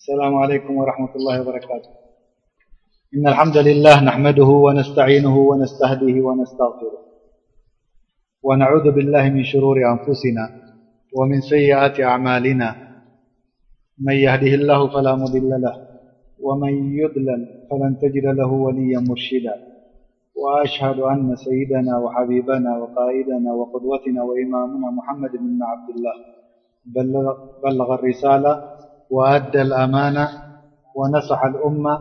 السلام عليكم ورحمة الله وبركاته إن الحمد لله نحمده ونستعينه ونستهديه ونستغفره ونعوذ بالله من شرور أنفسنا ومن سيئات أعمالنا من يهده الله فلا مضل له ومن يظلل فلن تجل له وليا مرشدا وأشهد أن سيدنا وحبيبنا وقائدنا وقدوتنا وإمامنا محمد بن عبد الله بلغ الرسالة وأد الأمانة ونصح الأمة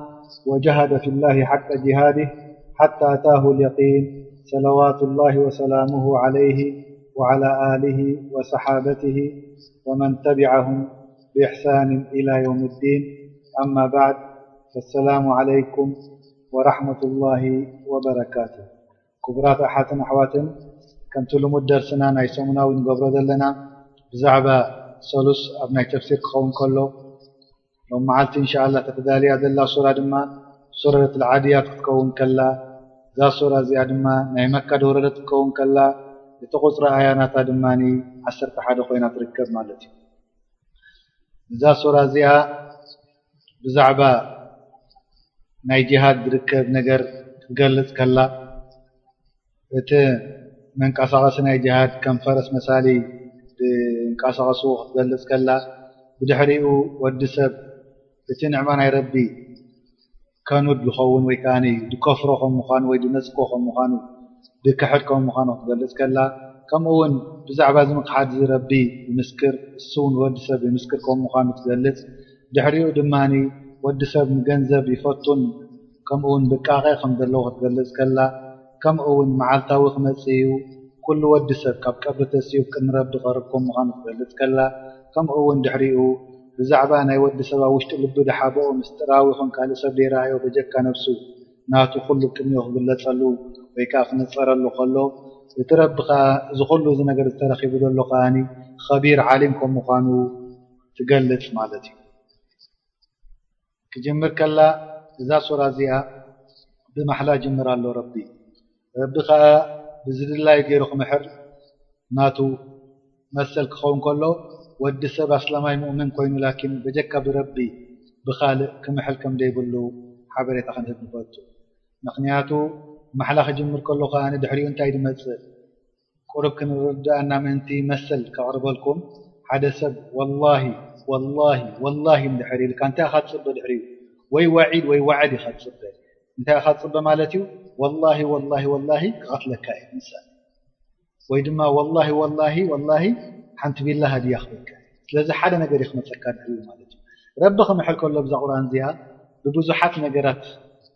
وجهد في الله حق جهاده حتى أتاه اليقين صلوات الله وسلامه عليه وعلى آله وصحابته ومن تبعهم بإحسان إلى يوم الدين أما بعد فالسلام عليكم ወራሕመቱላሂ ወበረካቱ ኩቡራት ኣሓትን ኣሕዋትን ከምቲ ልሙድ ደርስና ናይ ሰሙናዊ ንገብሮ ዘለና ብዛዕባ ሰሉስ ኣብ ናይ ተፍሲር ክኸውን ከሎ ሎም መዓልቲ እንሻኣላ እታ ተዳልያ ዘላ ሱራ ድማ ሱረረትልዓድያት ክትከውን ከላ እዛ ሱራ እዚኣ ድማ ናይ መካ ዝወረደት ክትከውን ከላ እቲ ቁጽሪ ኣያ ናታ ድማ ዓሰርተ ሓደ ኮይና ትርከብ ማለት እዩ እዛ ሱራ እዚኣ ብዛዕባ ናይ ጅሃድ ዝርከብ ነገር ክትገልጽ ከላ እቲ መንቀሳቐሲ ናይ ጅሃድ ከም ፈረስ መሳሊ ዝንቀሳቐሱ ክትገልጽ ከላ ብድሕሪኡ ወዲ ሰብ እቲ ንዕማ ናይ ረቢ ከኑድ ድኸውን ወይ ከኣ ድከፍሮ ከም ምዃኑ ወይ ድነጽጎ ከም ምዃኑ ድክሕድ ከም ምዃኑ ክትገልጽ ከላ ከምኡውን ብዛዕባ እዚ ምክሓድ እዚ ረቢ ይምስክር እሱውን ወዲ ሰብ የምስክር ከም ምዃኑ ትገልጽ ድሕሪኡ ድማ ወዲ ሰብ ንገንዘብ ይፈቱን ከምኡውን ብቃቄ ከም ዘለዎ ክትገልጽ ከላ ከምኡውን መዓልታዊ ክመጽእ እዩ ኩሉ ወዲ ሰብ ካብ ቀብሪ ተሲኡ ቅድሚ ረቢ ክቀርብ ከም ምዃኑ ክትገልጽ ከላ ከምኡውን ድሕሪኡ ብዛዕባ ናይ ወዲ ሰብ ኣብ ውሽጢ ልቡ ድሓበኦ ምስጢራዊ ይኹን ካልእ ሰብ ደይረኣዮ በጀካ ነብሱ ናቱ ኩሉ ቅንዮ ክግለጸሉ ወይ ከኣ ክንጸረሉ ከሎ እቲ ረቢ ከኣ እዚ ኩሉ እዚ ነገር እዚ ተረኪቡ ዘሎ ከኣ ኸቢር ዓሊም ከም ምዃኑ ትገልጽ ማለት እዩ። ክጅምር ከላ እዛ ሱራ እዚኣ ብማሕላ ጅምራ ኣሎ ረቢ ረቢ ከኣ ብዝድላይ ገይሩ ክምሕር ናቱ መሰል ክኸውን ከሎ ወዲ ሰብ ኣስላማይ ሙእምን ኮይኑ ላኪን በጀካ ብረቢ ብኻልእ ክምሕል ከምደይብሉ ሓበሬታ ክንህብ ንፈቱ ምኽንያቱ ማሕላ ክጅምር ከሎ ከኣ ድሕሪኡ እንታይ ድመጽእ ቁሩብ ክንርድኣና ምእንቲ መሰል ከቕርበልኩም ሓደ ሰብ ወላሂ ወላሂ ወላሂ እንድሕር ኢልካ እንታይ ኢኻ ትጽበ ድሕሪኡ ወይ ወዒድ ወይ ዋዕድ ኢኻ ትጽበ እንታይ ኢኻ ትጽበ ማለት እዩ ወላሂ ወላሂ ወላሂ ክቐትለካ እየ ምሳሌ ወይ ድማ ወላሂ ወላሂ ወላሂ ሓንቲ ቢላ ሃድያ ክበካ እየ ስለዚ ሓደ ነገር እዩ ክመጸካ ድሕሪኡ ማለት እዩ ረቢ ክምሕል ከሎ ብዛ ቁርኣን እዚኣ ብብዙሓት ነገራት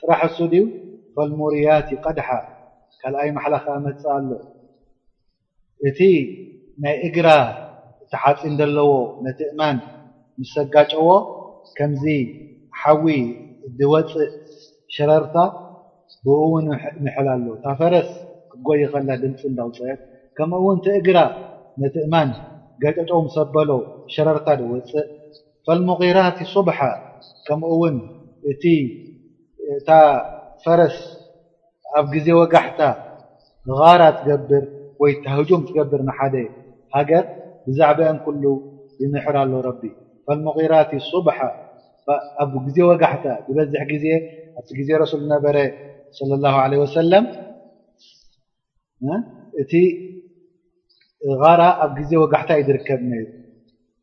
ጥራሕ እሱ ድዩ በል ሙሩያት ይቀድሓ ካልኣይ ማሕላ ከኣ መጽእ ኣሎ እቲ ናይ እግራ እቲ ሓጺን ደለዎ ነቲ እማን ምስ ኣጋጨዎ ከምዚ ሓዊ ድወጽእ ሸረርታ ብኡ ውን ምሕል ኣሎ እታ ፈረስ ክትጎይ ከላ ድምጺ እንዳውጸእት ከምኡ ውን እቲ እግራ ነቲ እማን ገጨጨው ምስ ኣበሎ ሸረርታ ድወጽእ ፈልሙጊራት ሱብሓ ከምኡውን እታ ፈረስ ኣብ ግዜ ወጋሕታ ጊራ ትገብር ወይ ተህጁም ትገብር ንሓደ ሃገር ብዛዕበኤን ኩሉ ይምሕር ኣሎ ረቢ ፈልሙጊራት ሱብሓ ኣብ ግዜ ወጋሕታ ዝበዝሕ ግዜ ኣብቲ ግዜ ረሱል ዝነበረ ሰለላሁ ዓለይሂ ወሰለም እቲ ጋራ ኣብ ግዜ ወጋሕታ እዩ ዝርከብ ነይሩ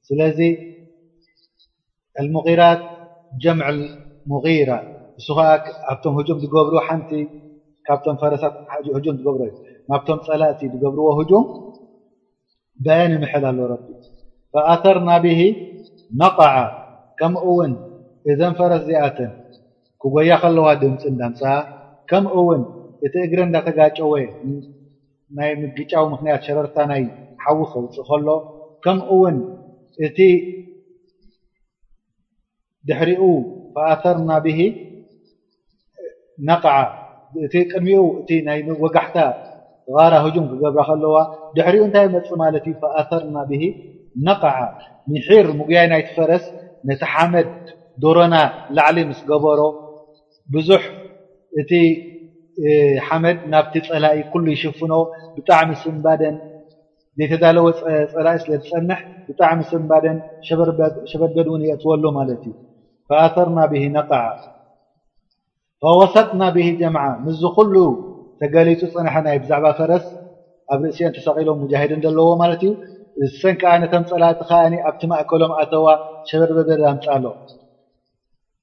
ስለዚ ኣልሙغራት ጀምዕ ሙغራ ንሱ ከዓ ኣብቶም ህጁም ዝገብሩ ሓንቲ ካብቶም ፈረሳት ህጁም ዝገብሩ ናብቶም ፀላእቲ ዝገብርዎ ህጁም በየን ይምሕል ኣሎ ረቢ ፈኣተርና ብሂ ነቃዓ ከምኡ እውን እዘን ፈረስ እዚኣተን ክጎያ ከለዋ ድምፂ እንዳምፅኣ ከምኡ እውን እቲ እግረ እንዳተጋጨወ ናይ ምግጫው ምክንያት ሸረርታ ናይ ሓዊ ከውፅእ ከሎ ከምኡ እውን እቲ ድሕሪኡ ፈኣተርና ብሂ ነቕዓ እቲ ቅድሚኡ እቲ ናይ ወጋሕታ ጋራ ህጁም ክገብራ ከለዋ ድሕሪኡ እንታይ መጽ ማለት እዩ ፈኣተርና ብሂ ነቕዓ ምሒር ምጉያይ ናይቲ ፈረስ ነቲ ሓመድ ዶሮና ላዕሊ ምስ ገበሮ ብዙሕ እቲ ሓመድ ናብቲ ጸላኢ ኲሉ ይሽፍኖ ብጣዕሚ ስንባደን ዘይተዳለወ ፀላኢ ስለ ዝፀንሕ ብጣዕሚ ስንባደን ሸበድበድ ውን የእትወሉ ማለት ዩ። ፈኣሰርና ብሂ ነቅዓ ፈወሰጥና ብሂ ጀምዓ ምስዚ ኩሉ ተገሊፁ ዝፀንሐ ናይ ብዛዕባ ፈረስ ኣብ ርእሲኤን ተሰቂሎም ሙጃሂድን ዘለዎ ማለት ዩ እሰን ከዓ ነቶም ፀላእቲ ከኣ ኣብቲ ማእከሎም ኣተዋ ሸበድበድ ኣምፀኣሎም።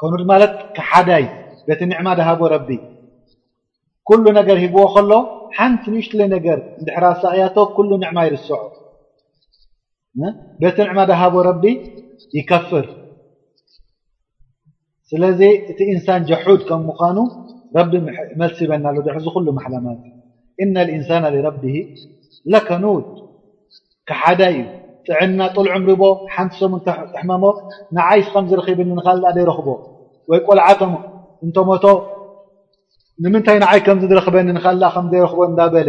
ከምኡ ማለት ክሓዳይ በቲ ኒዕማ ድሃቦ ረቢ ኩሉ ነገር ሂብዎ ከሎ ሓንቲ ንእሽተይ ነገር እንድሕር ኣሳቕያቶ ኩሉ ኒዕማ ይርስዖ በቲ ኒዕማ ድሃቦ ረቢ ይከፍር ስለዚ እቲ ኢንሳን ጀሑድ ከም ምዃኑ ረቢ መልሲ ይበና ኣሎ ድሕር ዝኹሉ ማሓላ ማለት እዩ እነ ልኢንሳና ሊረቢ ለከኑድ ከሓዳይ እዩ ጥዕና ጡል ዕምሪ እቦ ሓንቲ ሰሙን ተሕመሞ ንዓይስ ከም ዝርኺብኒ ንኻልእ ድኣ ደይረኽቦ ወይ ቆልዓ እንተሞቶ ንምንታይ ንዓይ ከም ዝድረኽበኒ ንኻልእ ከም ዘይረኽቦ እንዳበለ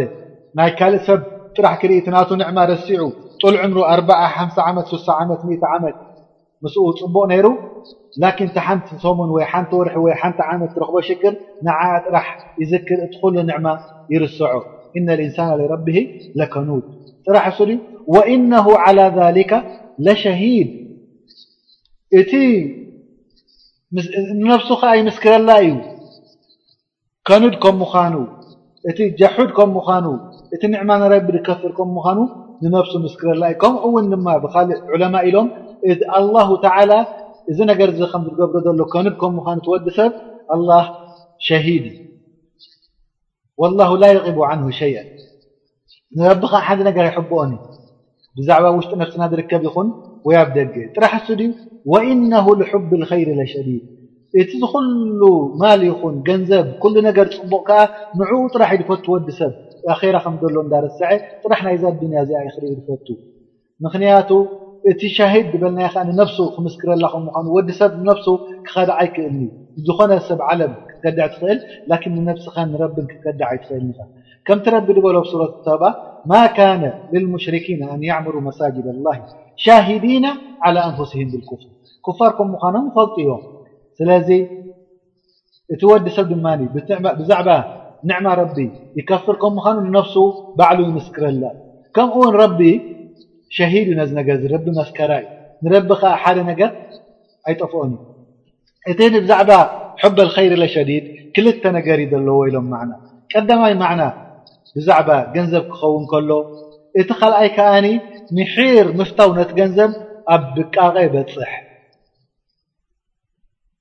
ናይ ካልእ ሰብ ጥራሕ ክርኢ እቲ ናቱ ንዕማ ረሲዑ ጡል ዕምሩ ኣርባዓ ሓምሳ ዓመት ሱሳ ዓመት ሚእቲ ዓመት ምስኡ ጽቡቕ ነይሩ ላኪን ሓንቲ ሰሙን ወይ ሓንቲ ወርሒ ወይ ሓንቲ ዓመት ትረኽቦ ሽግር ንዓኣ ጥራሕ ይዝክር እቲ ኩሉ ንዕማ ይርሰዖ ኢነ ልኢንሳና ሊረቢሂ ለከኑድ ጥራሕ እሱ ድዩ ወኢነሁ ዓላ ዛሊካ ለሸሂድ እቲ ንነብሱ ከኣ ይምስክረላ እዩ። ከኑድ ከም ምዃኑ እቲ ጀሑድ ከም ምዃኑ እቲ ንዕማነ ረቢ ድከፍር ከም ምዃኑ ንነብሱ ምስክረላ እዩ ከምኡ ውን ድማ ብኻልእ ዑለማእ ኢሎም እዚ ኣላሁ ተዓላ እዚ ነገር እዚ ከም ዝገብሮ ዘሎ ከኑድ ከም ምዃኑ እቲ ወዲ ሰብ ኣላህ ሸሂድ እዩ ወላሁ ላየቂቡ ዓንሁ ሸይኣን ንረቢ ኸኣ ሓንቲ ነገር ኣይሕብኦን እዩ ብዛዕባ ውሽጢ ነፍስና ዝርከብ ይኹን ወይ ኣብ ደገ ጥራሕ እሱ ድዩ ወኢነሁ ልሑብ ልኸይሪ ለሸዲድ እቲ ዝኹሉ ማል ይኹን ገንዘብ ኩሉ ነገር ጽቡቕ ከኣ ንዕኡ ጥራሕ እዩ ዝፈቱ ወዲ ሰብ ኣኼራ ከም ዘሎ እንዳረሰዐ ጥራሕ ናይዛ ኣዱንያ እዚኣ እዩ ክርኢ ዝፈቱ ምኽንያቱ እቲ ሻሂድ ዝበልናዮ ከኣ ንነብሱ ክምስክረላ ከም ምዃኑ ወዲ ሰብ ንነብሱ ክኸድዓ ኣይክእልን'ዩ። ንዝኾነ ሰብ ዓለም ክትከድዕ ትኽእል ላኪን ንነብስኻን ንረብን ክትከድዕ ኣይትኽእልን ኢኻ። ከምቲ ረቢ ድበሎ ኣብ ሱረት ተውባ ማ ካነ ልልሙሽሪኪነ ኣን የዕሙሩ መሳጅደ ኣላሂ ሻሂዲነ ዓላ ኣንፉሲሂም ብልኩፍር ኩፋር ከም ምዃኖም ይፈልጡ እዮም ስለዚ እቲ ወዲ ሰብ ድማ ብዛዕባ ንዕማ ረቢ ይከፍር ከም ምዃኑ ንነፍሱ ባዕሉ ይምስክረላ እዩ። ከምኡ እውን ረቢ ሸሂድ እዩ ነዚ ነገር እዚ ረቢ መስከራይ እዩ። ንረቢ ከኣ ሓደ ነገር ኣይጠፍኦን እዩ። እቲ ብዛዕባ ሑብ ኣልኸይሪ ለሸዲድ ክልተ ነገር እዩ ዘለዎ ኢሎም ማዕና ቀዳማይ ማዕና ብዛዕባ ገንዘብ ክኸውን ከሎ እቲ ካልኣይ ከኣ ምሒር ምፍታው ነቲ ገንዘብ ኣብ ብቃቐ በጽሕ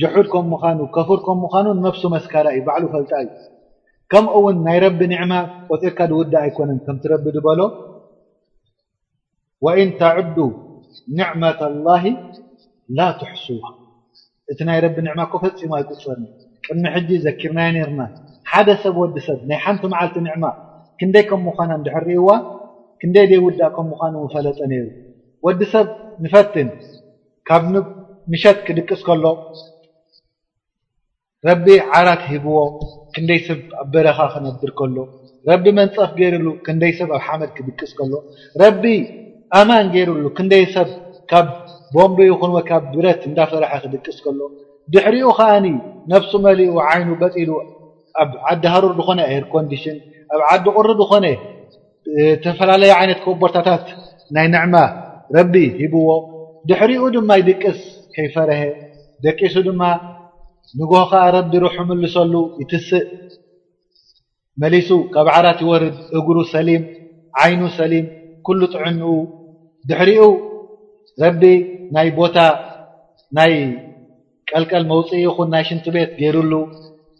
ጅሑድ ከም ምኻኑ ከፉር ከም ምኻኑን ነብሱ መስካራ ኢዩ ባዕሉ ፈልጣ ኢዩ ከምኡ ውን ናይ ረቢ ኒዕማ ቆጺርካ ድውዳእ ኣይኮነን ከምቲ ረቢ ድበሎ ወኢን ተዑዱ ኒዕመተላሂ ላ ትሕሱሃ እቲ ናይ ረቢ ኒዕማ እኮ ፈጺሙ ኣይቁጸርን ኢዩ ቅድሚ ሕጂ ዘኪርናዮ ኔርና ሓደ ሰብ ወዲ ሰብ ናይ ሓንቲ መዓልቲ ኒዕማ ክንደይ ከም ምኻና እንድሕር ሪኢዋ ክንደይ ደይውዳእ ከም ምኻኑ ምፈለጠ ኔሩ ወዲ ሰብ ንፈትን ካብ ምሸት ክድቅስ ከሎ ረቢ ዓራት ሂብዎ ክንደይ ሰብ ኣብ በረኻ ክነብር ከሎ ረቢ መንፀፍ ገይሩሉ ክንደይ ሰብ ኣብ ሓመድ ክድቅስ ከሎ ረቢ ኣማን ገይሩሉ ክንደይ ሰብ ካብ ቦምቢ ይኹን ወይ ካብ ብረት እንዳፈርሐ ክድቅስ ከሎ ድሕሪኡ ኸዓ ነብሱ መሊኡ ዓይኑ በጥ ኢሉ ኣብ ዓዲ ሃሩር ዝኾነ ኤርኮንዲሽን ኣብ ዓዲ ቁሪ ዝኾነ ዝተፈላለየ ዓይነት ክቦርታታት ናይ ንዕማ ረቢ ሂብዎ ድሕሪኡ ድማ ይድቅስ ከይፈረሀ ደቂሱ ድማ ንግሆ ከዓ ረቢ ርሑ ምልሰሉ ይትስእ መሊሱ ካብ ዓራት ይወርድ እግሩ ሰሊም ዓይኑ ሰሊም ኩሉ ጥዕንኡ ድሕሪኡ ረቢ ናይ ቦታ ናይ ቀልቀል መውፅኢ ይኹን ናይ ሽንቲ ቤት ገይሩሉ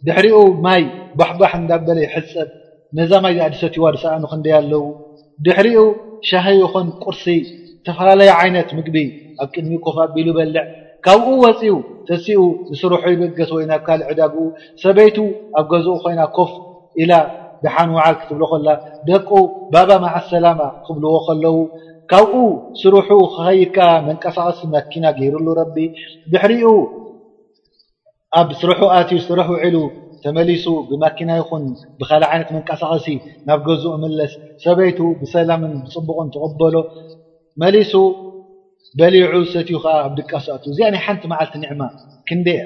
ድሕሪኡ ማይ ቧሕቧሕ እንዳበለ ይሕፀብ ነዛ ማይ እዚኣ ዝሰትይዋ ዝሰኣኑ ክንደይ ኣለዉ ድሕሪኡ ሻሂ ይኹን ቁርሲ ዝተፈላለዩ ዓይነት ምግቢ ኣብ ቅድሚኡ ኮፍ ኣቢሉ ይበልዕ ካብኡ ወፂኡ ተሲኡ ንስርሑ ይብገስ ወይ ናብ ካልእ ዕዳግኡ ሰበይቱ ኣብ ገዝኡ ኮይና ኮፍ ኢላ ደሓን ውዓል ክትብሎ ከላ ደቁ ባባ ማዓሰላማ ክብልዎ ከለዉ ካብኡ ስርሑ ክኸይድ ከኣ መንቀሳቐሲ መኪና ጌርሉ ረቢ ድሕሪኡ ኣብ ስርሑ ኣትዩ ስርሑ ውዒሉ ተመሊሱ ብመኪና ይኹን ብኻልእ ዓይነት መንቀሳቐሲ ናብ ገዝኡ ይምለስ ሰበይቱ ብሰላምን ብጽቡቕን ትቕበሎ መሊሱ በሊዑ ሰትዩ ከኣ ኣብ ድቃሱ ይኣቱ እዚኣ ናይ ሓንቲ መዓልቲ ኒዕማ ክንደይ እያ።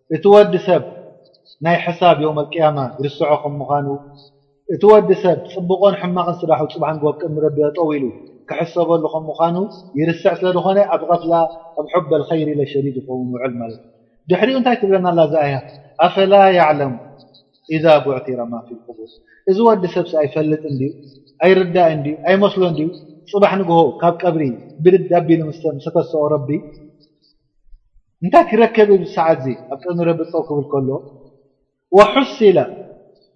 እቲ ወዲ ሰብ ናይ ሕሳብ የውመልቅያማ ይርስዖ ከም ምዃኑ፣ እቲ ወዲ ሰብ ጽቡቕን ሕማቕን ስራሑ ጽባሕ ንግሆ ቅድሚ ረቢ ጠጠው ኢሉ ክሕሰበሉ ከም ምዃኑ ይርስዕ ስለ ዝኾነ ኣብ ገፍላ ኣብ ሑበል ኸይሪ ለሸዲድ ይኸውን ውዕል ማለት እዩ። ድሕሪኡ እንታይ ትብለና ኣላ እዛ ኣያ ኣፈላ ያዕለሙ ኢዛ ቡዕቲረ ማ ፊል ቁቡር እዚ ወዲ ሰብሲ ኣይፈልጥን ድዩ ኣይርዳእን ድዩ ኣይመስሎን ድዩ ጽባሕ ንግሆ ካብ ቀብሪ ብድድ ኣቢሉ ምሰ ተሰኦ ረቢ እንታይ ክረከብ እብ ሰዓት እዙይ ኣብ ቅድሚ ረቢ ፀው ክብል ከሎ ወሑሲለ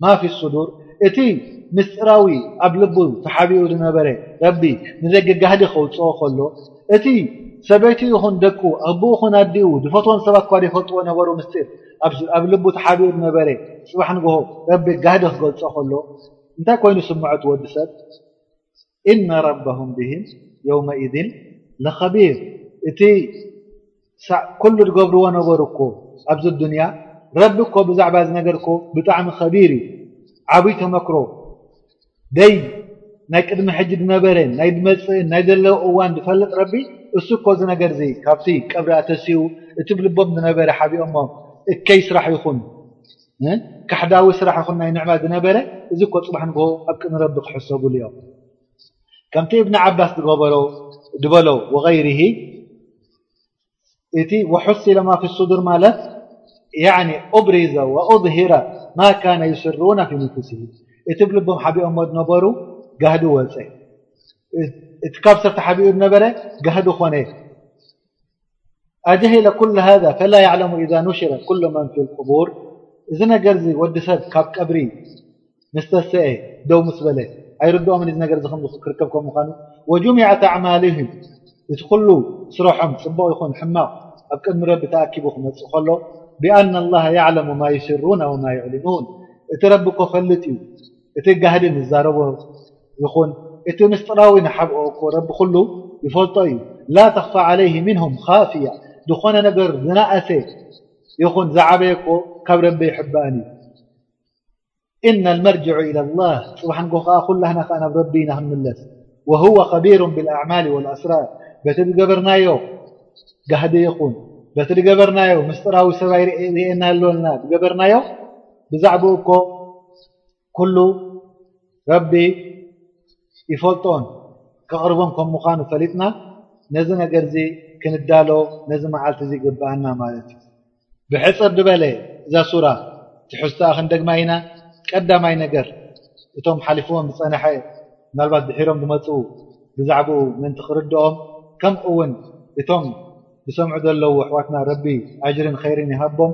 ማፊ ሱዱር እቲ ምስጢራዊ ኣብ ልቡ ተሓቢኡ ዝነበረ ረቢ ንዘይገጋህዲ ከውፅኦ ከሎ እቲ ሰበይቱ ይኹን ደቁ ኣቦኡ ይኹን ኣዲኡ ዝፈትዎም ሰባት እኳ ዘይፈልጥዎ ነበሩ ምስጢር ኣብ ልቡ ተሓቢኡ ዝነበረ ፅባሕ ንግሆ ረቢ ጋህዲ ክገልፆ ከሎ እንታይ ኮይኑ ዝስምዖ እቲ ወዲ ሰብ ኢነ ረበሁም ብሂም የውመኢዚን ለኸቢር እቲ ክሳዕ ኩሉ ድገብርዎ ነበሩ እኮ ኣብዚ ኣዱንያ ረቢ እኮ ብዛዕባ እዚ ነገር እኮ ብጣዕሚ ኸቢር እዩ ዓብይ ተመክሮ ደይ ናይ ቅድሚ ሕጂ ድነበረን ናይ ድመጽእን ናይ ዘሎ እዋን ድፈልጥ ረቢ እሱ እኮ እዚ ነገር እዚ ካብቲ ቀብሪ ኣተሲኡ እቲ ብልቦም ድነበረ ሓቢኦሞ እከይ ስራሕ ይኹን ካሕዳዊ ስራሕ ይኹን ናይ ንዕማ ዝነበረ እዚ እኮ ጽባሕ ንግሆ ኣብ ቅድሚ ረቢ ክሕሰቡሉ እዮም ከምቲ እብኒ ዓባስ ዝገበሮ ድበሎ ወገይሪሂ እቲ ወሑሲለ ማ ፊ ሱዱር ማለት ያዕኒ ኡብሪዘ ወኡዝሂረ ማ ካነ ዩስሩነ ፊ ኑፉሲሂም እቲ ብ ልቦም ሓቢኦሞ ድነበሩ ጋህዲ ወጸ እቲ ካብ ሰብ ተሓቢኡ ድነበረ ጋህዲ ኮነ ኣጀሂለ ኩሉ ሃዛ ፈላ ያዕለሙ ኢዛ ኑሽረ ኩሉ መን ፊል ቁቡር እዚ ነገር እዚ ወዲ ሰብ ካብ ቀብሪ ምስ ተሰኤ ደው ምስ በለ ኣይርድኦምን እዩ እዚ ነገር እዚ ከምዚ ክርከብ ከም ምዃኑ ወጁሚዐት ኣዕማሉሁም እቲ ኩሉ ስረሖም ጽቡቕ ይኹን ሕማቕ ኣብ ቅድሚ ረቢ ተኣኪቡ ክመጽእ ከሎ ብኣነ ኣላህ ያዕለሙ ማ ዩስሩነ ወማ ዩዕሊኑን እቲ ረቢ እኮ ፈልጥ እዩ እቲ ጋህዲ ዝዛረቦ ይኹን እቲ ምስጢራዊ ንሓብኦ እኮ ረቢ ኩሉ ይፈልጦ እዩ ላ ተኽፋ ዓለይሂ ሚንሁም ኻፍያ ዝኾነ ነገር ዝነኣሰ ይኹን ዝዓበየ እኮ ካብ ረቢ ኣይሕባእን እዩ ኢነል መርጅዑ ኢለላህ ፅባሕ ንግሆ ኸዓ ኩላህና ኸዓ ናብ ረቢ ኢና ክንምለስ ወሁወ ኸቢሩን ቢልኣዕማሊ ወልኣስራር በቲ ዝገበርናዮ ጋህዲ ይኹን በቲ ዝገበርናዮ ምስጢራዊ ሰብ ኣይርእየና ኣሎ ኢልና ዝገበርናዮ ብዛዕባኡ እኮ ኩሉ ረቢ ይፈልጦን ከቕርቦን ከም ምዃኑ ፈሊጥና ነዚ ነገር እዚ ክንዳሎ ነዚ መዓልቲ እዚ ይግብኣና ማለት እዩ ብሕፅር ድበለ እዛ ሱራ ትሕዝቶኣ ክንደግማ ኢና ቀዳማይ ነገር እቶም ሓሊፍዎም ዝፀንሐ ምናልባት ድሒሮም ዝመፁ ብዛዕባኡ ምእንቲ ክርድኦም ከምኡ እውን እቶም ዝሰምዑ ዘለዉ ኣሕዋትና ረቢ ኣጅርን ኸይርን ይሃቦም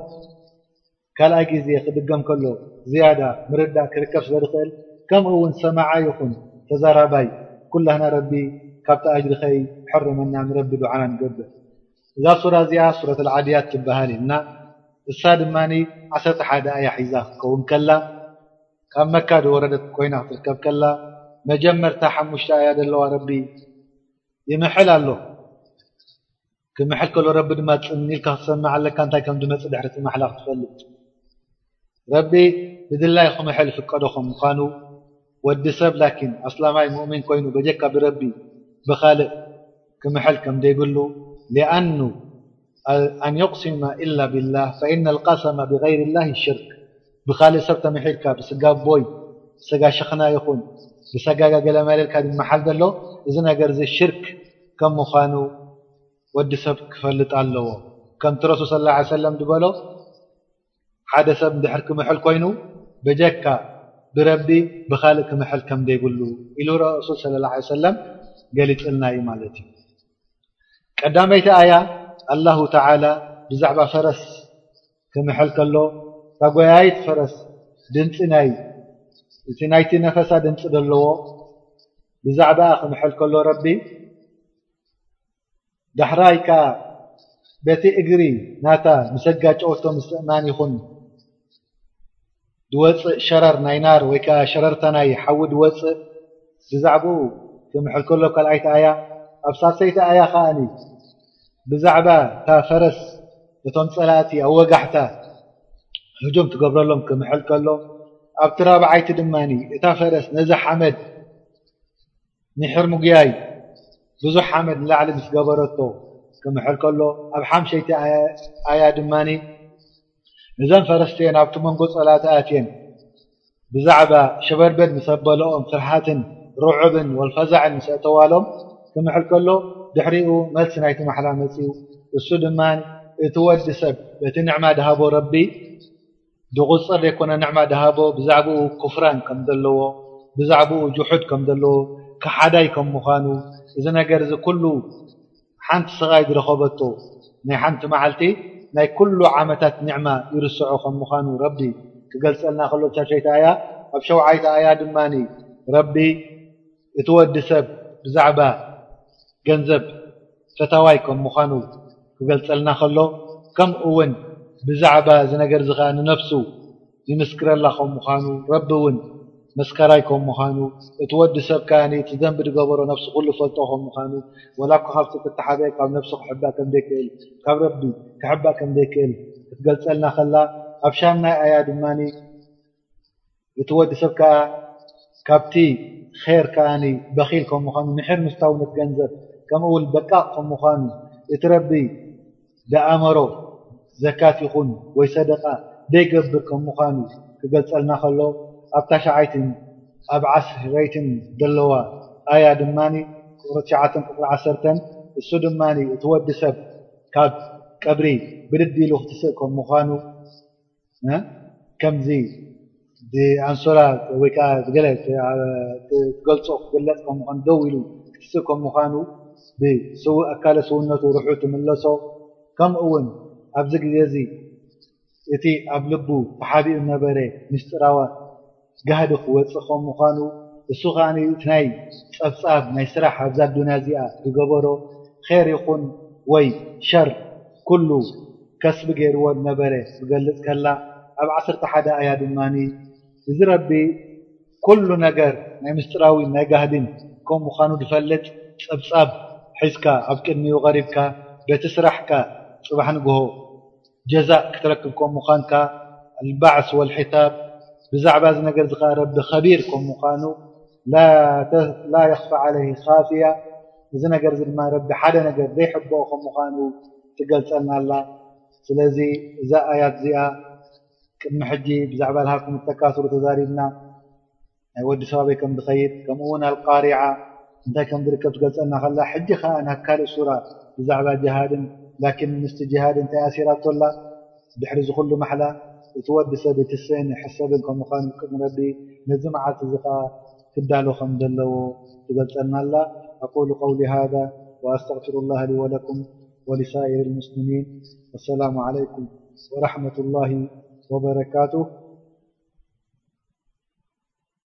ካልኣይ ግዜ ክድገም ከሎ ዝያዳ ምርዳእ ክርከብ ስለዝኽእል ከምኡ ውን ሰማዓይ ይኹን ተዛራባይ ኩላህና ረቢ ካብቲ ኣጅሪ ከይሕርመና ንረቢ ዱዓና ንገብር። እዛ ሱራ እዚኣ ሱረት ኣልዓድያት ትበሃል ኢልና እሳ ድማ ዓሰርተ ሓደ ኣያ ሒዛ ክትከውን ከላ ካብ መካ ዝወረደት ኮይና ክትርከብ ከላ መጀመርታ ሓሙሽተ ኣያ ዘለዋ ረቢ ይምሕል ኣሎ ክምሕል ከሎ ረቢ ድማ ጽን ኢልካ ክትሰምዕ ኣለካ እንታይ ከም ዝመጽእ ድሕሪ እቲ ማሕላ ክትፈልጥ ረቢ ብድላይ ክምሕል ፍቀዶ ከም ምዃኑ ወዲ ሰብ ላኪን ኣስላማይ ሙእሚን ኮይኑ በጀካ ብረቢ ብኻልእ ክምሕል ከም ዘይብሉ ሊኣኑ ኣን ዩቅሲመ ኢላ ቢላህ ፈኢነል ቀሰመ ብገይሪላሂ ሽርክ ብኻልእ ሰብ ተመሒልካ ብስጋቦይ ብሰጋ ሸኽና ይኹን ብሰጋ ጋገለመለ ኢልካ ዝመሓል ዘሎ እዚ ነገር እዚ ሽርክ ከም ምዃኑ ወዲ ሰብ ክፈልጥ ኣለዎ ከምቲ ረሱል ስ ላ ሰለም ድበሎ ሓደ ሰብ ንድሕር ክምሕል ኮይኑ በጀካ ብረቢ ብኻልእ ክምሕል ከም ዘይብሉ ኢሉ ረሱል ስለ ላ ሰለም ገሊጽልና እዩ ማለት እዩ ቀዳመይቲ ኣያ ኣላሁ ተላ ብዛዕባ ፈረስ ክምሕል ከሎ እታ ጐያዪት ፈረስ ድምጺ ናይ እቲ ናይቲ ነፈሳ ድምጺ ደለዎ ብዛዕባኣ ክምሕል ከሎ ረቢ ዳሕራይ ከኣ በቲ እግሪ ናታ ምስ ኣጋጨወቶ ምስ እማን ይኹን ድወጽእ ሸረር ናይ ናር ወይ ከኣ ሸረርታ ናይ ሓዊ ድወጽእ ብዛዕባኡ ክምሕል ከሎ ኣብ ካልኣይቲ ኣያ ኣብ ሳልሰይቲ ኣያ ከኣ ብዛዕባ እታ ፈረስ እቶም ጸላእቲ ኣብ ወጋሕታ ህጁም ትገብረሎም ክምሕል ከሎ ኣብቲ ራብዓይቲ ድማ እታ ፈረስ ነዛ ሓመድ ምሒር ምጉያይ ብዙሕ ሓመድ ንላዕሊ ምስ ገበረቶ ክምሕል ከሎ ኣብ ሓምሸይቲ ኣያ ድማ እዘን ፈረስቲ እየን ኣብቲ መንጎ ጸላእቲ ኣትየን ብዛዕባ ሸበድበድ ምስ ኣበለኦም ፍርሃትን ሩዑብን ወልፈዛዕን ምስ ኣእተዋሎም ክምሕል ከሎ ድሕሪኡ መልሲ ናይቲ ማሕላ መጺኡ እሱ ድማ እቲ ወዲ ሰብ በቲ ንዕማ ድሃቦ ረቢ ድቁጸር ዘይኮነ ንዕማ ድሃቦ ብዛዕባኡ ኩፍራን ከም ዘለዎ ብዛዕባኡ ጁሑድ ከም ዘለዎ ክሓዳይ ከም ምዃኑ እዚ ነገር እዚ ኩሉ ሓንቲ ስቓይ ዝረኸበቶ ናይ ሓንቲ መዓልቲ ናይ ኩሉ ዓመታት ኒዕማ ይርስዖ ከም ምዃኑ ረቢ ክገልጸልና ከሎ ኣብ ሻድሻይቲ ኣያ ኣብ ሸውዓይቲ ኣያ ድማ ረቢ እቲ ወዲ ሰብ ብዛዕባ ገንዘብ ፈታዋይ ከም ምዃኑ ክገልጸልና ከሎ ከምኡውን ብዛዕባ እዚ ነገርዚ ከኣ ንነፍሱ ዝምስክረላ ከም ምዃኑ ረቢ ውን መስካራይ ከም ምዃኑ እቲ ወዲ ሰብ ከኣ እቲ ዘንቢ ድገበሮ ነብሱ ኩሉ ፈልጦ ከም ምዃኑ ወላ እኳ ካብቲ ክተሓበኤ ካብ ነብሱ ክሕባእ ከም ዘይክእል ካብ ረቢ ክሕባእ ከም ዘይክእል ክትገልጸልና ከላ ኣብ ሻምናይ ኣያ ድማ እቲ ወዲ ሰብ ከኣ ካብቲ ኼር ከኣ በኺል ከም ምዃኑ ምሒር ምስታውነት ገንዘብ ከምኡ ውን በቃቕ ከም ምዃኑ እቲ ረቢ ደኣመሮ ዘካት ይኹን ወይ ሰደቓ ደይገብር ከም ምዃኑ ክገልጸልና ከሎ ኣብ ታሽዓይትን ኣብ ዓስረይትን ደለዋ ኣያ ድማ ፍቕሪ ትሽዓተን ፍቕሪ ዓሰርተን እሱ ድማ እቲ ወዲ ሰብ ካብ ቀብሪ ብድድ ኢሉ ክትስእ ከም ምዃኑ ከምዚ ብኣንሶላ ወይ ከኣ ብገለ ትገልጾ ክግለጽ ከም ምዃኑ ደው ኢሉ ክትስእ ከም ምዃኑ ብስዉእ ኣካለ ስዉነቱ ርሑ ትምለሶ ከምኡ ዉን ኣብዚ ግዜ እዚ እቲ ኣብ ልቡ ተሓቢኡ ዝነበረ ምስጢራዊ ጋህዲ ክወጽእ ከም ምዃኑ እሱ ከኣ እቲ ናይ ጸብጻብ ናይ ስራሕ ኣብዛ ኣዱንያ እዚኣ ዝገበሮ ኼር ይኹን ወይ ሸር ኩሉ ከስቢ ገይርዎ ዝነበረ ክገልጽ ከላ ኣብ ዓሰርተ ሓደ ኣያ ድማ እዚ ረቢ ኩሉ ነገር ናይ ምስጢራዊን ናይ ጋህዲን ከም ምዃኑ ዝፈልጥ ጸብጻብ ሒዝካ ኣብ ቅድሚኡ ቀሪብካ በቲ ስራሕካ ጽባሕ ንግሆ ጀዛእ ክትረክብ ከም ምዃንካ ኣልባዕስ ወልሒሳብ ብዛዕባ እዚ ነገር እዚ ከኣ ረቢ ከቢር ከም ምዃኑ ላ የኽፋ ዓለይሂ ኻፍያ እዚ ነገር እዚ ድማ ረቢ ሓደ ነገር ዘይሕበኦ ከም ምዃኑ ትገልጸልና ኣላ ስለዚ እዛ ኣያት እዚኣ ቅድሚ ሕጂ ብዛዕባ ልሃኩም እተካስሩ ተዛሪብና ናይ ወዲ ሰብ ኣበይ ከም ዝኸይድ ከምኡ ውን ኣልቃሪዓ እንታይ ከም ዝርከብ ትገልጸልና ከላ ሕጂ ከኣ ናብ ካልእ ሱራ ብዛዕባ ጅሃድን ላኪን ምስቲ ጅሃድ እንታይ ኣሲራቶ ኣላ ድሕሪ እዚ ኩሉ ማሕላ እቲ ወዲ ሰብ ይትስእን ይሕሰብን ከም ምዃኑ ኣብ ቅድሚ ረቢ ነዚ መዓልቲ እዚ ከኣ ክዳሎ ከም ዘለዎ ትገልጸልና ኣላ ኣቁሉ ቀውሊ ሃዛ ወኣስተግፊሩላህ ሊ ወለኩም ወሊሳኢሪ ልሙስሊሚን ወሰላሙ ዓለይኩም ወራሕመቱላሂ ወበረካቱህ።